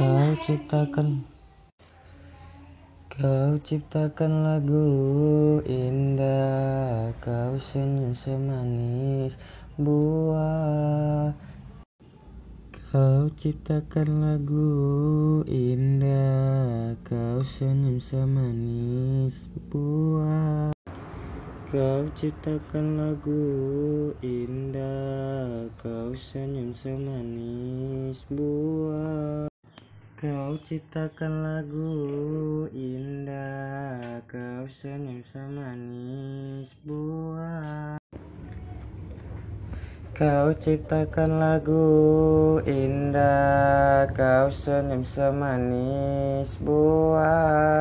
Kau ciptakan Kau ciptakan lagu indah. Kau senyum semanis buah. Kau ciptakan lagu indah. Kau senyum semanis buah. Kau ciptakan lagu indah. Kau senyum semanis buah Kau ciptakan lagu indah Kau senyum semanis buah. Kau ciptakan lagu indah Kau senyum semanis buah